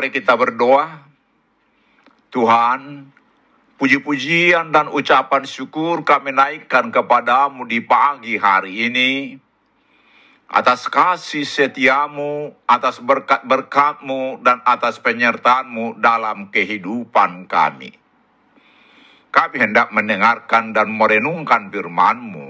Mari kita berdoa. Tuhan, puji-pujian dan ucapan syukur kami naikkan kepadamu di pagi hari ini. Atas kasih setiamu, atas berkat-berkatmu, dan atas penyertaanmu dalam kehidupan kami. Kami hendak mendengarkan dan merenungkan firmanmu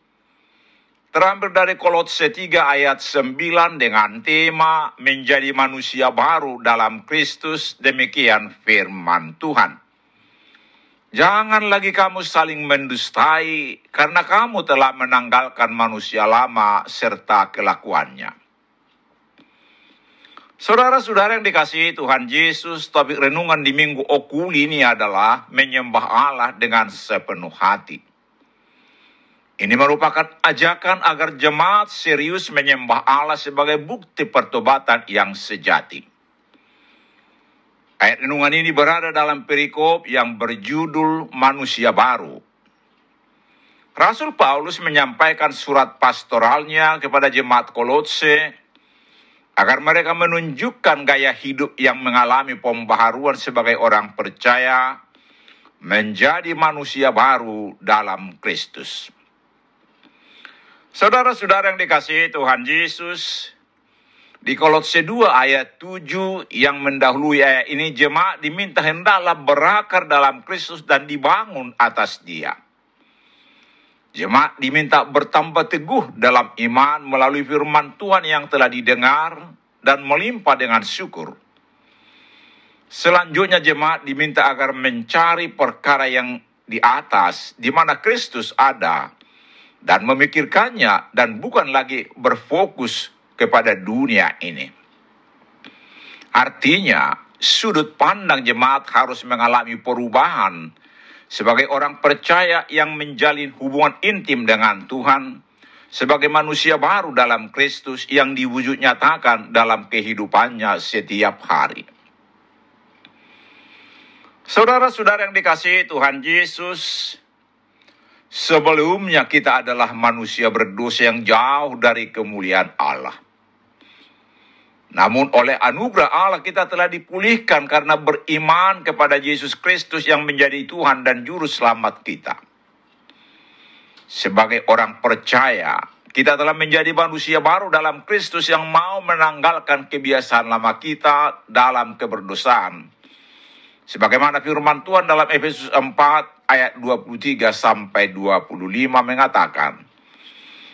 terambil dari Kolose 3 ayat 9 dengan tema menjadi manusia baru dalam Kristus demikian firman Tuhan. Jangan lagi kamu saling mendustai karena kamu telah menanggalkan manusia lama serta kelakuannya. Saudara-saudara yang dikasihi Tuhan Yesus, topik renungan di minggu okul ini adalah menyembah Allah dengan sepenuh hati. Ini merupakan ajakan agar jemaat serius menyembah Allah sebagai bukti pertobatan yang sejati. Ayat renungan ini berada dalam perikop yang berjudul Manusia Baru. Rasul Paulus menyampaikan surat pastoralnya kepada jemaat Kolose agar mereka menunjukkan gaya hidup yang mengalami pembaharuan sebagai orang percaya menjadi manusia baru dalam Kristus. Saudara-saudara yang dikasihi Tuhan Yesus, di Kolose 2 ayat 7 yang mendahului ayat ini jemaat diminta hendaklah berakar dalam Kristus dan dibangun atas dia. Jemaat diminta bertambah teguh dalam iman melalui firman Tuhan yang telah didengar dan melimpah dengan syukur. Selanjutnya jemaat diminta agar mencari perkara yang di atas, di mana Kristus ada, dan memikirkannya dan bukan lagi berfokus kepada dunia ini. Artinya, sudut pandang jemaat harus mengalami perubahan sebagai orang percaya yang menjalin hubungan intim dengan Tuhan, sebagai manusia baru dalam Kristus yang diwujud nyatakan dalam kehidupannya setiap hari. Saudara-saudara yang dikasihi Tuhan Yesus, sebelumnya kita adalah manusia berdosa yang jauh dari kemuliaan Allah. Namun oleh anugerah Allah kita telah dipulihkan karena beriman kepada Yesus Kristus yang menjadi Tuhan dan Juru Selamat kita. Sebagai orang percaya, kita telah menjadi manusia baru dalam Kristus yang mau menanggalkan kebiasaan lama kita dalam keberdosaan. Sebagaimana firman Tuhan dalam Efesus 4 ayat 23 sampai 25 mengatakan,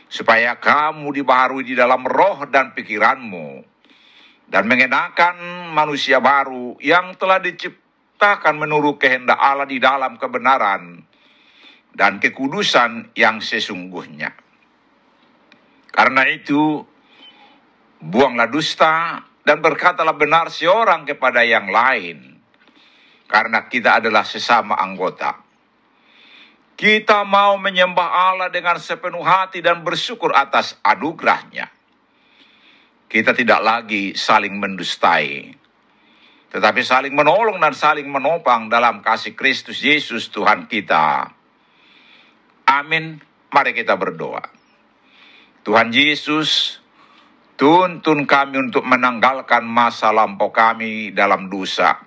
supaya kamu dibaharui di dalam roh dan pikiranmu, dan mengenakan manusia baru yang telah diciptakan menurut kehendak Allah di dalam kebenaran dan kekudusan yang sesungguhnya. Karena itu, buanglah dusta dan berkatalah benar seorang kepada yang lain, karena kita adalah sesama anggota. Kita mau menyembah Allah dengan sepenuh hati dan bersyukur atas anugerahnya kita tidak lagi saling mendustai, tetapi saling menolong dan saling menopang dalam kasih Kristus Yesus Tuhan kita. Amin. Mari kita berdoa. Tuhan Yesus, tuntun kami untuk menanggalkan masa lampau kami dalam dosa.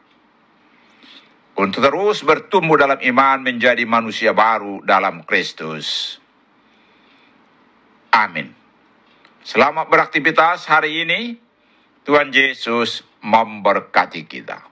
Untuk terus bertumbuh dalam iman menjadi manusia baru dalam Kristus. Amin. Selamat beraktivitas hari ini. Tuhan Yesus memberkati kita.